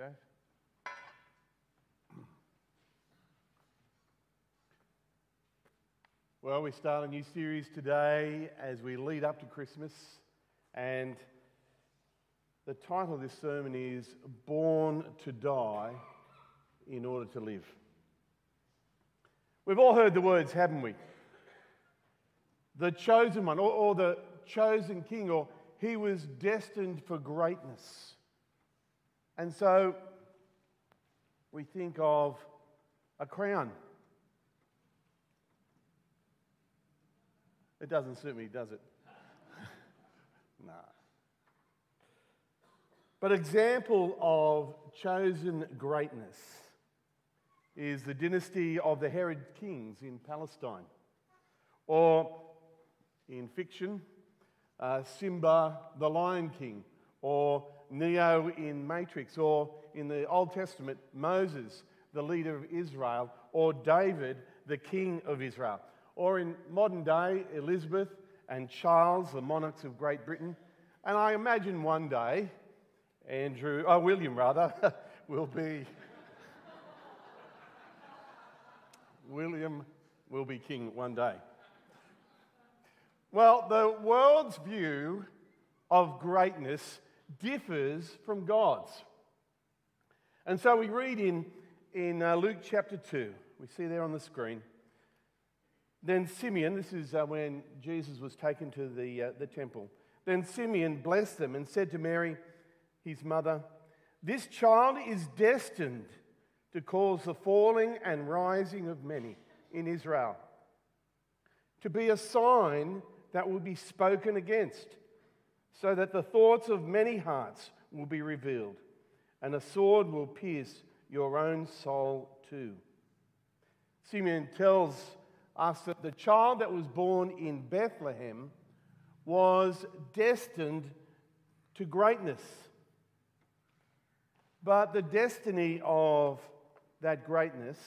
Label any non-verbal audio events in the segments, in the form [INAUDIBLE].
Dave. Well, we start a new series today as we lead up to Christmas, and the title of this sermon is Born to Die in Order to Live. We've all heard the words, haven't we? The chosen one, or, or the chosen king, or he was destined for greatness. And so we think of a crown. It doesn't suit me, does it? [LAUGHS] nah. But example of chosen greatness is the dynasty of the Herod kings in Palestine. Or in fiction, uh, Simba the Lion King, or Neo in Matrix, or in the Old Testament, Moses, the leader of Israel, or David, the king of Israel or in modern day, Elizabeth and Charles, the monarchs of Great Britain. And I imagine one day, Andrew, oh, William rather, [LAUGHS] will be. [LAUGHS] William will be king one day. Well, the world's view of greatness differs from God's. And so we read in, in uh, Luke chapter 2, we see there on the screen. Then Simeon, this is uh, when Jesus was taken to the, uh, the temple. Then Simeon blessed them and said to Mary, his mother, This child is destined to cause the falling and rising of many in Israel, to be a sign that will be spoken against, so that the thoughts of many hearts will be revealed, and a sword will pierce your own soul too. Simeon tells us that the child that was born in Bethlehem was destined to greatness. But the destiny of that greatness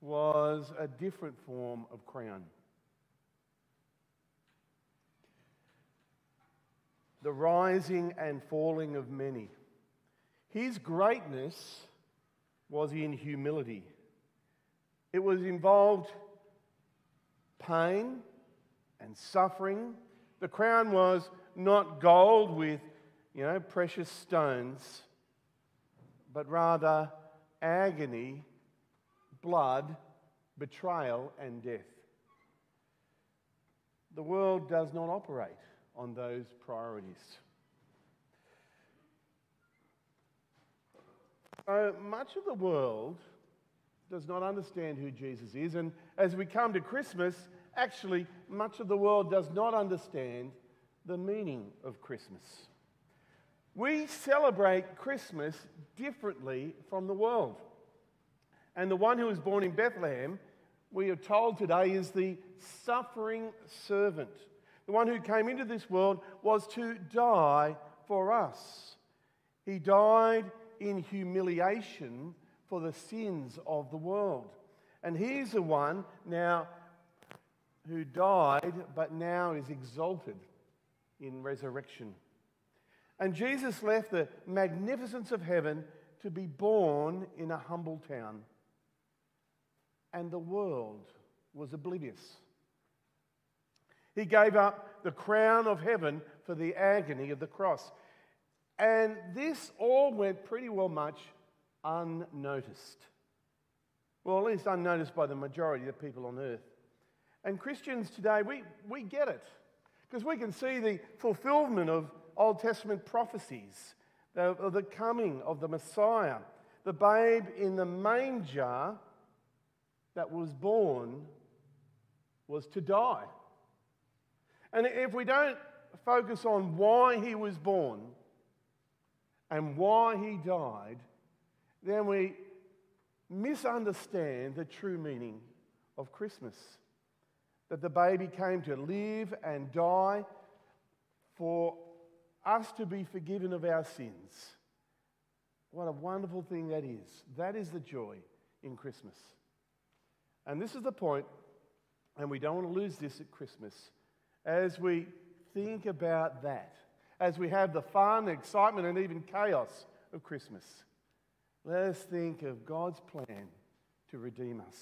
was a different form of crown. The rising and falling of many. His greatness was in humility. It was involved pain and suffering. The crown was not gold with, you know, precious stones, but rather agony, blood, betrayal, and death. The world does not operate on those priorities. So much of the world does not understand who Jesus is. And as we come to Christmas, actually, much of the world does not understand the meaning of Christmas. We celebrate Christmas differently from the world. And the one who was born in Bethlehem, we are told today, is the suffering servant. The one who came into this world was to die for us. He died in humiliation for the sins of the world. And he's the one now who died, but now is exalted in resurrection. And Jesus left the magnificence of heaven to be born in a humble town. And the world was oblivious. He gave up the crown of heaven for the agony of the cross. And this all went pretty well much unnoticed. Well, at least unnoticed by the majority of people on earth. And Christians today, we, we get it because we can see the fulfillment of Old Testament prophecies, the, the coming of the Messiah, the babe in the manger that was born was to die. And if we don't focus on why he was born and why he died, then we misunderstand the true meaning of Christmas. That the baby came to live and die for us to be forgiven of our sins. What a wonderful thing that is. That is the joy in Christmas. And this is the point, and we don't want to lose this at Christmas, as we think about that, as we have the fun, excitement, and even chaos of Christmas. Let us think of God's plan to redeem us.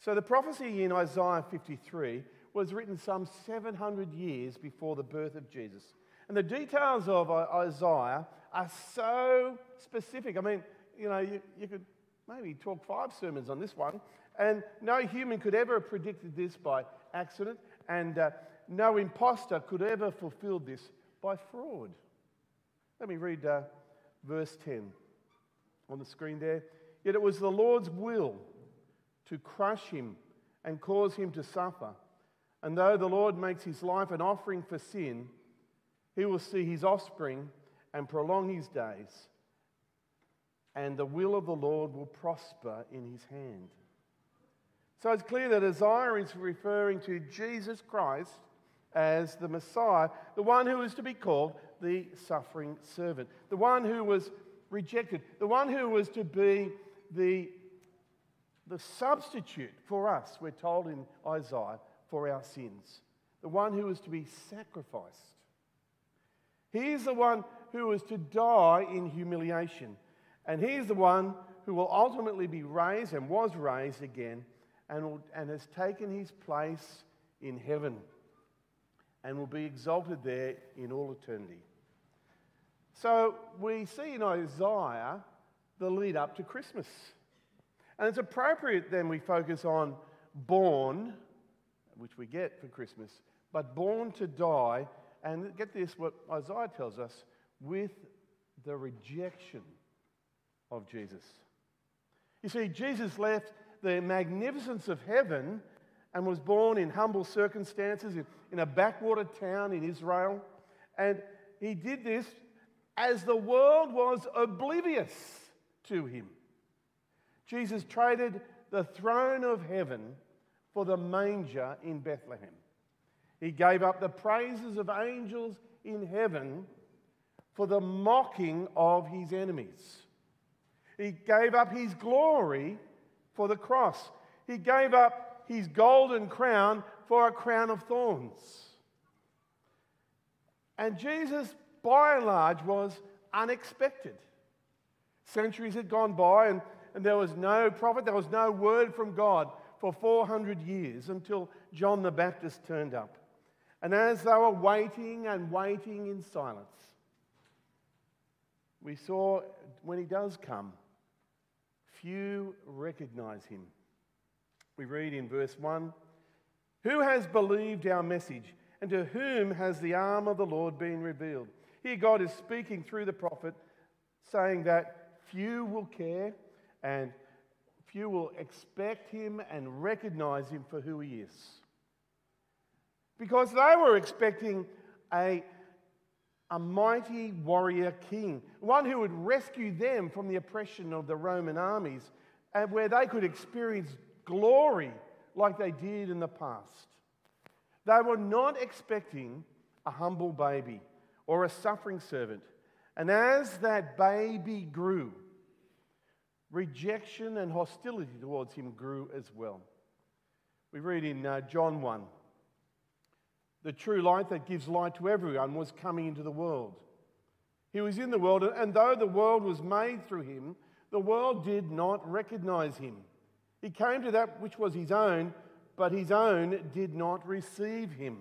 So, the prophecy in Isaiah 53 was written some 700 years before the birth of Jesus. And the details of Isaiah are so specific. I mean, you know, you, you could maybe talk five sermons on this one, and no human could ever have predicted this by accident, and uh, no impostor could ever fulfill this by fraud. Let me read uh, verse 10 on the screen there. Yet it was the Lord's will to crush him and cause him to suffer. And though the Lord makes his life an offering for sin, he will see his offspring and prolong his days. And the will of the Lord will prosper in his hand. So it's clear that Isaiah is referring to Jesus Christ as the Messiah, the one who is to be called the suffering servant, the one who was rejected, the one who was to be the, the substitute for us, we're told in Isaiah, for our sins, the one who was to be sacrificed. He is the one who was to die in humiliation, and he is the one who will ultimately be raised and was raised again and, will, and has taken his place in heaven and will be exalted there in all eternity. So we see in Isaiah the lead up to Christmas. And it's appropriate then we focus on born, which we get for Christmas, but born to die. And get this, what Isaiah tells us, with the rejection of Jesus. You see, Jesus left the magnificence of heaven and was born in humble circumstances in, a backwater town in Israel. And he did this as the world was oblivious to him. Jesus traded the throne of heaven for the manger in Bethlehem. He gave up the praises of angels in heaven for the mocking of his enemies. He gave up his glory for the cross. He gave up his golden crown for a crown of thorns. And Jesus by and large, was unexpected. Centuries had gone by, and, and there was no prophet, there was no word from God for 400 years until John the Baptist turned up. And as they were waiting and waiting in silence, we saw when he does come, few recognize him. We read in verse 1 Who has believed our message, and to whom has the arm of the Lord been revealed? Here, God is speaking through the prophet, saying that few will care and few will expect him and recognize him for who he is. Because they were expecting a, a mighty warrior king, one who would rescue them from the oppression of the Roman armies, and where they could experience glory like they did in the past. They were not expecting a humble baby or a suffering servant. And as that baby grew, rejection and hostility towards him grew as well. We read in uh, John 1 the true light that gives light to everyone was coming into the world. He was in the world, and though the world was made through him, the world did not recognize him. He came to that which was his own, but his own did not receive him.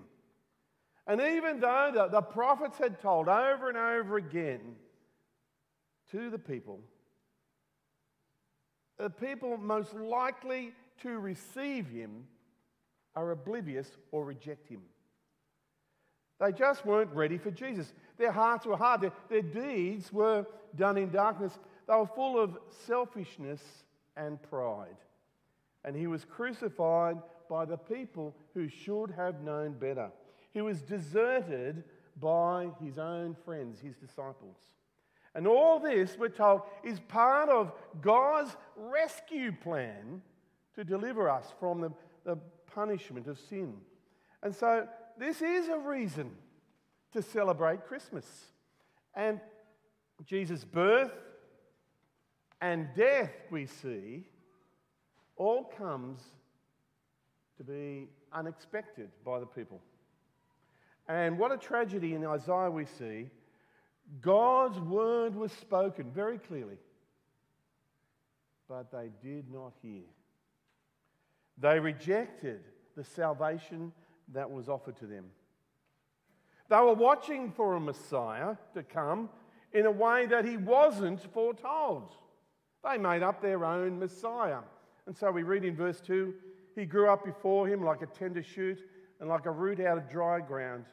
And even though the, the prophets had told over and over again to the people, the people most likely to receive him are oblivious or reject him. They just weren't ready for Jesus. Their hearts were hard, their, their deeds were done in darkness. They were full of selfishness and pride. And he was crucified by the people who should have known better. He was deserted by his own friends, his disciples. And all this, we're told, is part of God's rescue plan to deliver us from the, the punishment of sin. And so, this is a reason to celebrate Christmas. And Jesus' birth and death, we see, all comes to be unexpected by the people. And what a tragedy in Isaiah we see. God's word was spoken very clearly, but they did not hear. They rejected the salvation that was offered to them. They were watching for a Messiah to come in a way that he wasn't foretold. They made up their own Messiah. And so we read in verse 2 He grew up before him like a tender shoot and like a root out of dry ground.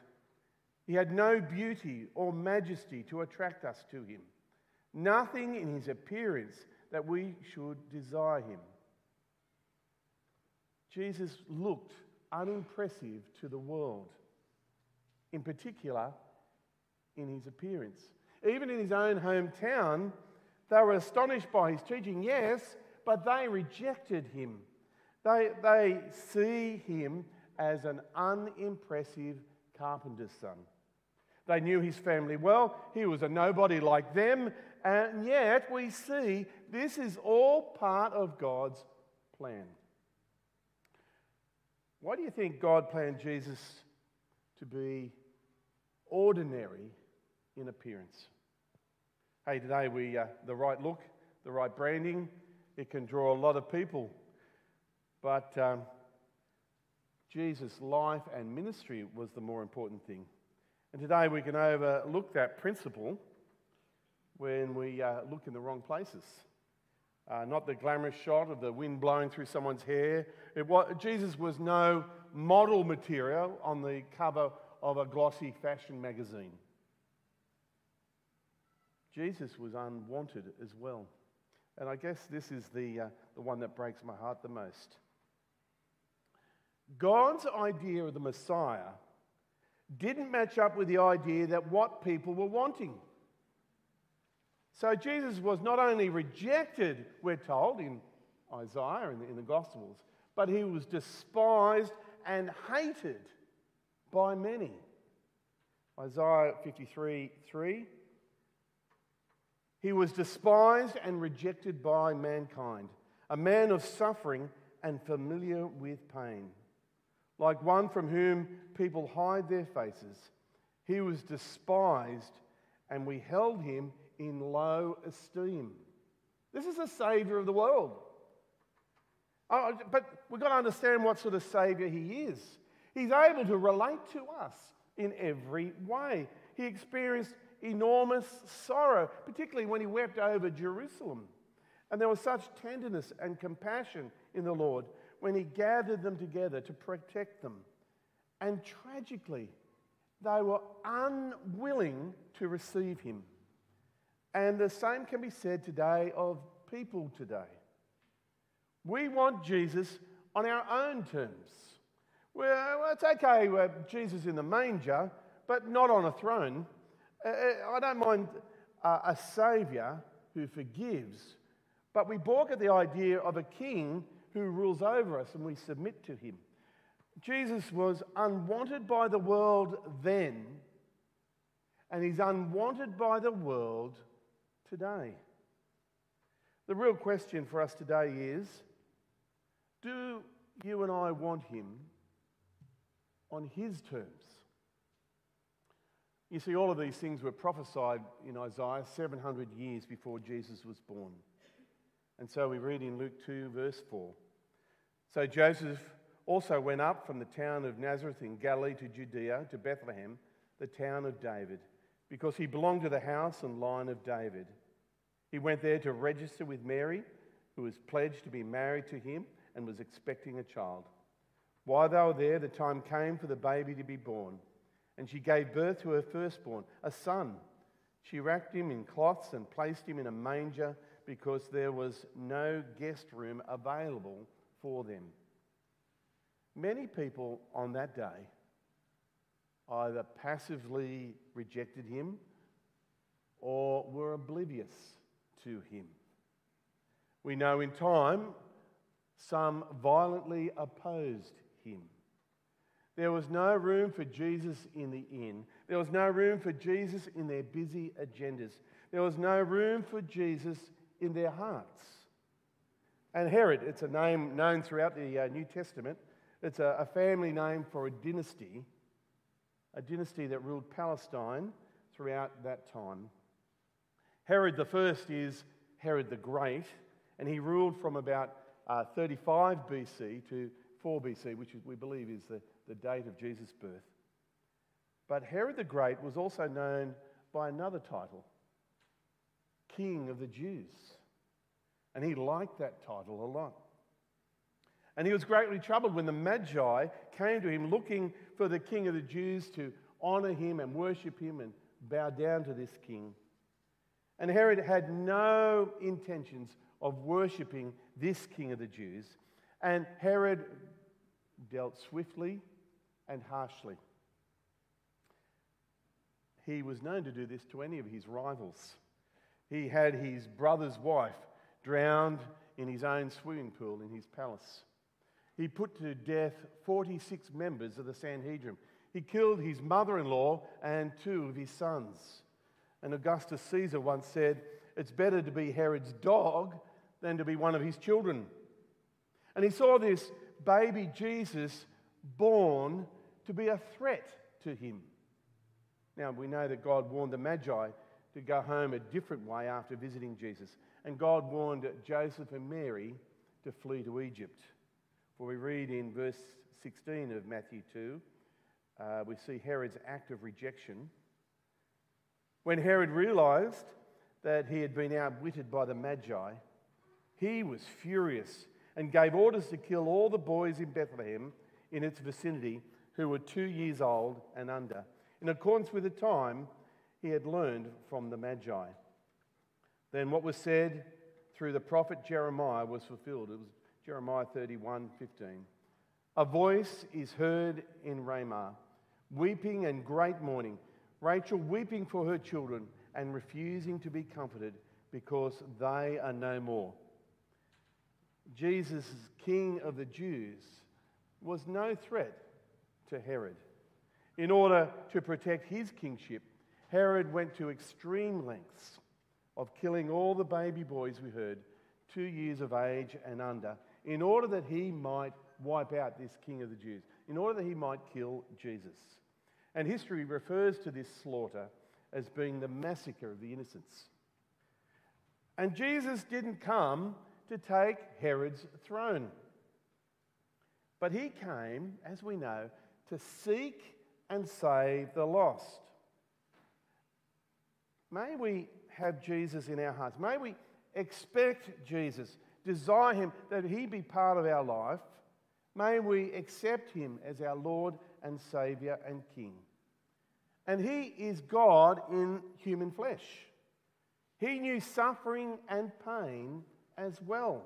He had no beauty or majesty to attract us to him, nothing in his appearance that we should desire him. Jesus looked unimpressive to the world, in particular in his appearance. Even in his own hometown, they were astonished by his teaching, yes, but they rejected him. They, they see him as an unimpressive carpenter's son. They knew his family well. He was a nobody like them. And yet we see this is all part of God's plan. Why do you think God planned Jesus to be ordinary in appearance? Hey, today we uh, the right look, the right branding, it can draw a lot of people. But um, Jesus' life and ministry was the more important thing. And today we can overlook that principle when we uh, look in the wrong places. Uh, not the glamorous shot of the wind blowing through someone's hair. Was, Jesus was no model material on the cover of a glossy fashion magazine. Jesus was unwanted as well. And I guess this is the, uh, the one that breaks my heart the most. God's idea of the Messiah didn't match up with the idea that what people were wanting. So Jesus was not only rejected, we're told in Isaiah and in the Gospels, but he was despised and hated by many. Isaiah 53 3. He was despised and rejected by mankind, a man of suffering and familiar with pain. Like one from whom people hide their faces, he was despised and we held him in low esteem. This is a Savior of the world. Oh, but we've got to understand what sort of Savior He is. He's able to relate to us in every way. He experienced enormous sorrow, particularly when He wept over Jerusalem. And there was such tenderness and compassion in the Lord when He gathered them together to protect them. And tragically, they were unwilling to receive Him. And the same can be said today of people today. We want Jesus on our own terms. Well, it's okay with Jesus in the manger, but not on a throne. Uh, uh, I don't mind a Saviour who forgives, but we balk at the idea of a king who rules over us and we submit to him. Jesus was unwanted by the world then, and he's unwanted by the world today. The real question for us today is do you and I want him on his terms? You see, all of these things were prophesied in Isaiah 700 years before Jesus was born. And so we read in Luke 2, verse 4. So Joseph also went up from the town of Nazareth in Galilee to Judea, to Bethlehem, the town of David, because he belonged to the house and line of David. He went there to register with Mary, who was pledged to be married to him and was expecting a child. While they were there, the time came for the baby to be born, and she gave birth to her firstborn, a son. She wrapped him in cloths and placed him in a manger because there was no guest room available for them. Many people on that day either passively rejected him or were oblivious to him. We know in time some violently opposed him. There was no room for Jesus in the inn. There was no room for Jesus in their busy agendas. There was no room for Jesus in their hearts. And Herod, it's a name known throughout the uh, New Testament, it's a, a family name for a dynasty. a dynasty that ruled Palestine throughout that time. Herod the first is Herod the Great, and he ruled from about uh, 35 BC to 4 BC, which we believe is the, the date of Jesus' birth. But Herod the Great was also known by another title, King of the Jews. And he liked that title a lot. And he was greatly troubled when the Magi came to him looking for the King of the Jews to honor him and worship him and bow down to this king. And Herod had no intentions of worshipping this King of the Jews. And Herod dealt swiftly and harshly. He was known to do this to any of his rivals. He had his brother's wife drowned in his own swimming pool in his palace. He put to death 46 members of the Sanhedrin. He killed his mother in law and two of his sons. And Augustus Caesar once said, It's better to be Herod's dog than to be one of his children. And he saw this baby Jesus born to be a threat to him. Now, we know that God warned the Magi to go home a different way after visiting Jesus. And God warned Joseph and Mary to flee to Egypt. For we read in verse 16 of Matthew 2, uh, we see Herod's act of rejection. When Herod realized that he had been outwitted by the Magi, he was furious and gave orders to kill all the boys in Bethlehem in its vicinity who were two years old and under, in accordance with the time he had learned from the Magi. Then what was said through the prophet Jeremiah was fulfilled. It was Jeremiah 31 15. A voice is heard in Ramah, weeping and great mourning. Rachel weeping for her children and refusing to be comforted because they are no more. Jesus, King of the Jews, was no threat to Herod. In order to protect his kingship, Herod went to extreme lengths of killing all the baby boys, we heard, two years of age and under, in order that he might wipe out this king of the Jews, in order that he might kill Jesus. And history refers to this slaughter as being the massacre of the innocents. And Jesus didn't come to take Herod's throne, but he came, as we know, to seek and save the lost. May we have Jesus in our hearts. May we expect Jesus, desire Him, that He be part of our life. May we accept Him as our Lord and Saviour and King. And He is God in human flesh. He knew suffering and pain as well.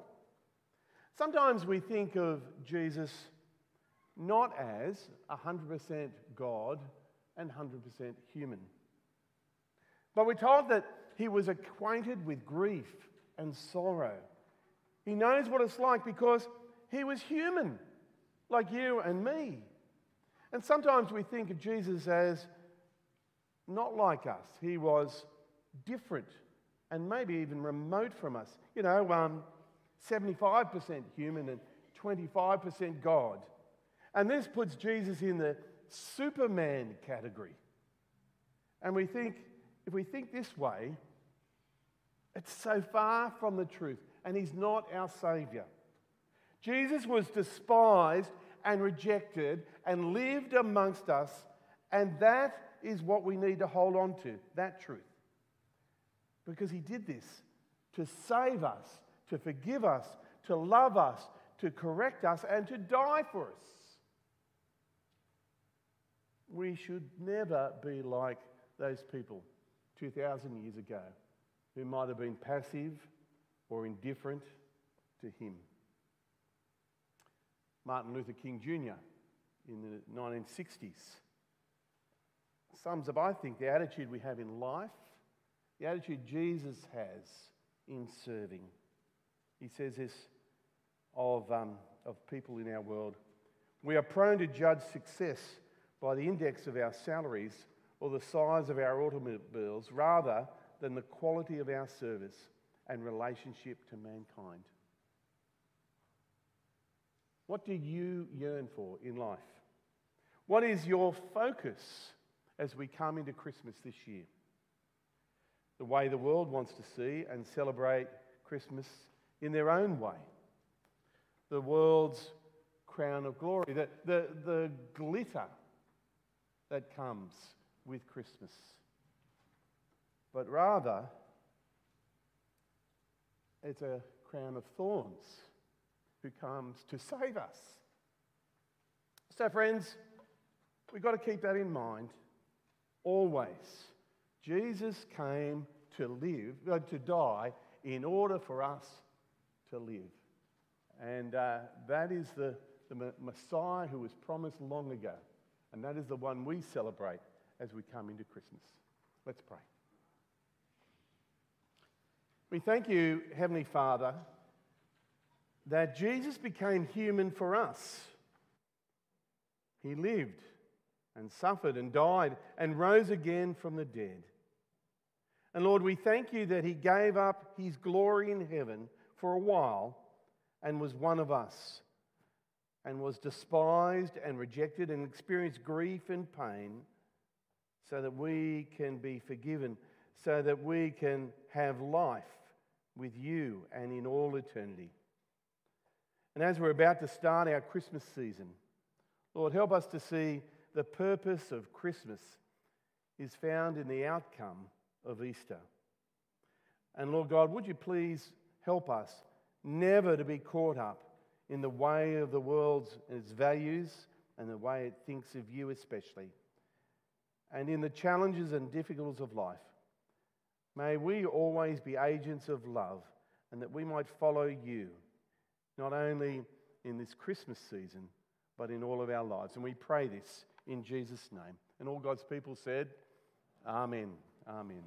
Sometimes we think of Jesus not as 100% God and 100% human. But we're told that he was acquainted with grief and sorrow. He knows what it's like because he was human, like you and me. And sometimes we think of Jesus as not like us. He was different and maybe even remote from us. You know, um, 75% human and 25% God. And this puts Jesus in the Superman category. And we think, if we think this way, it's so far from the truth, and He's not our Savior. Jesus was despised and rejected and lived amongst us, and that is what we need to hold on to that truth. Because He did this to save us, to forgive us, to love us, to correct us, and to die for us. We should never be like those people 2,000 years ago who might have been passive or indifferent to him. Martin Luther King Jr. in the 1960s sums up, I think, the attitude we have in life, the attitude Jesus has in serving. He says this of, um, of people in our world. We are prone to judge success by the index of our salaries or the size of our automobiles rather than the quality of our service and relationship to mankind. What do you yearn for in life? What is your focus as we come into Christmas this year. The way the world wants to see and celebrate Christmas in their own way. The world's crown of glory, the, the, the glitter that comes with Christmas. But rather, it's a crown of thorns who comes to save us. So, friends, we've got to keep that in mind always. Jesus came to live, uh, to die, in order for us to live. And uh, that is the, the Messiah who was promised long ago. And that is the one we celebrate as we come into Christmas. Let's pray. We thank you, Heavenly Father, that Jesus became human for us. He lived and suffered and died and rose again from the dead. And Lord, we thank you that He gave up His glory in heaven for a while and was one of us and was despised and rejected and experienced grief and pain so that we can be forgiven, so that we can have life with you and in all eternity. And as we're about to start our Christmas season, Lord, help us to see the purpose of Christmas is found in the outcome of Easter. And Lord God, would you please help us never to be caught up in the way of the world and its values and the way it thinks of you, especially, and in the challenges and difficulties of life. May we always be agents of love and that we might follow you not only in this Christmas season, but in all of our lives. And we pray this in Jesus' name. And all God's people said, Amen. Amen.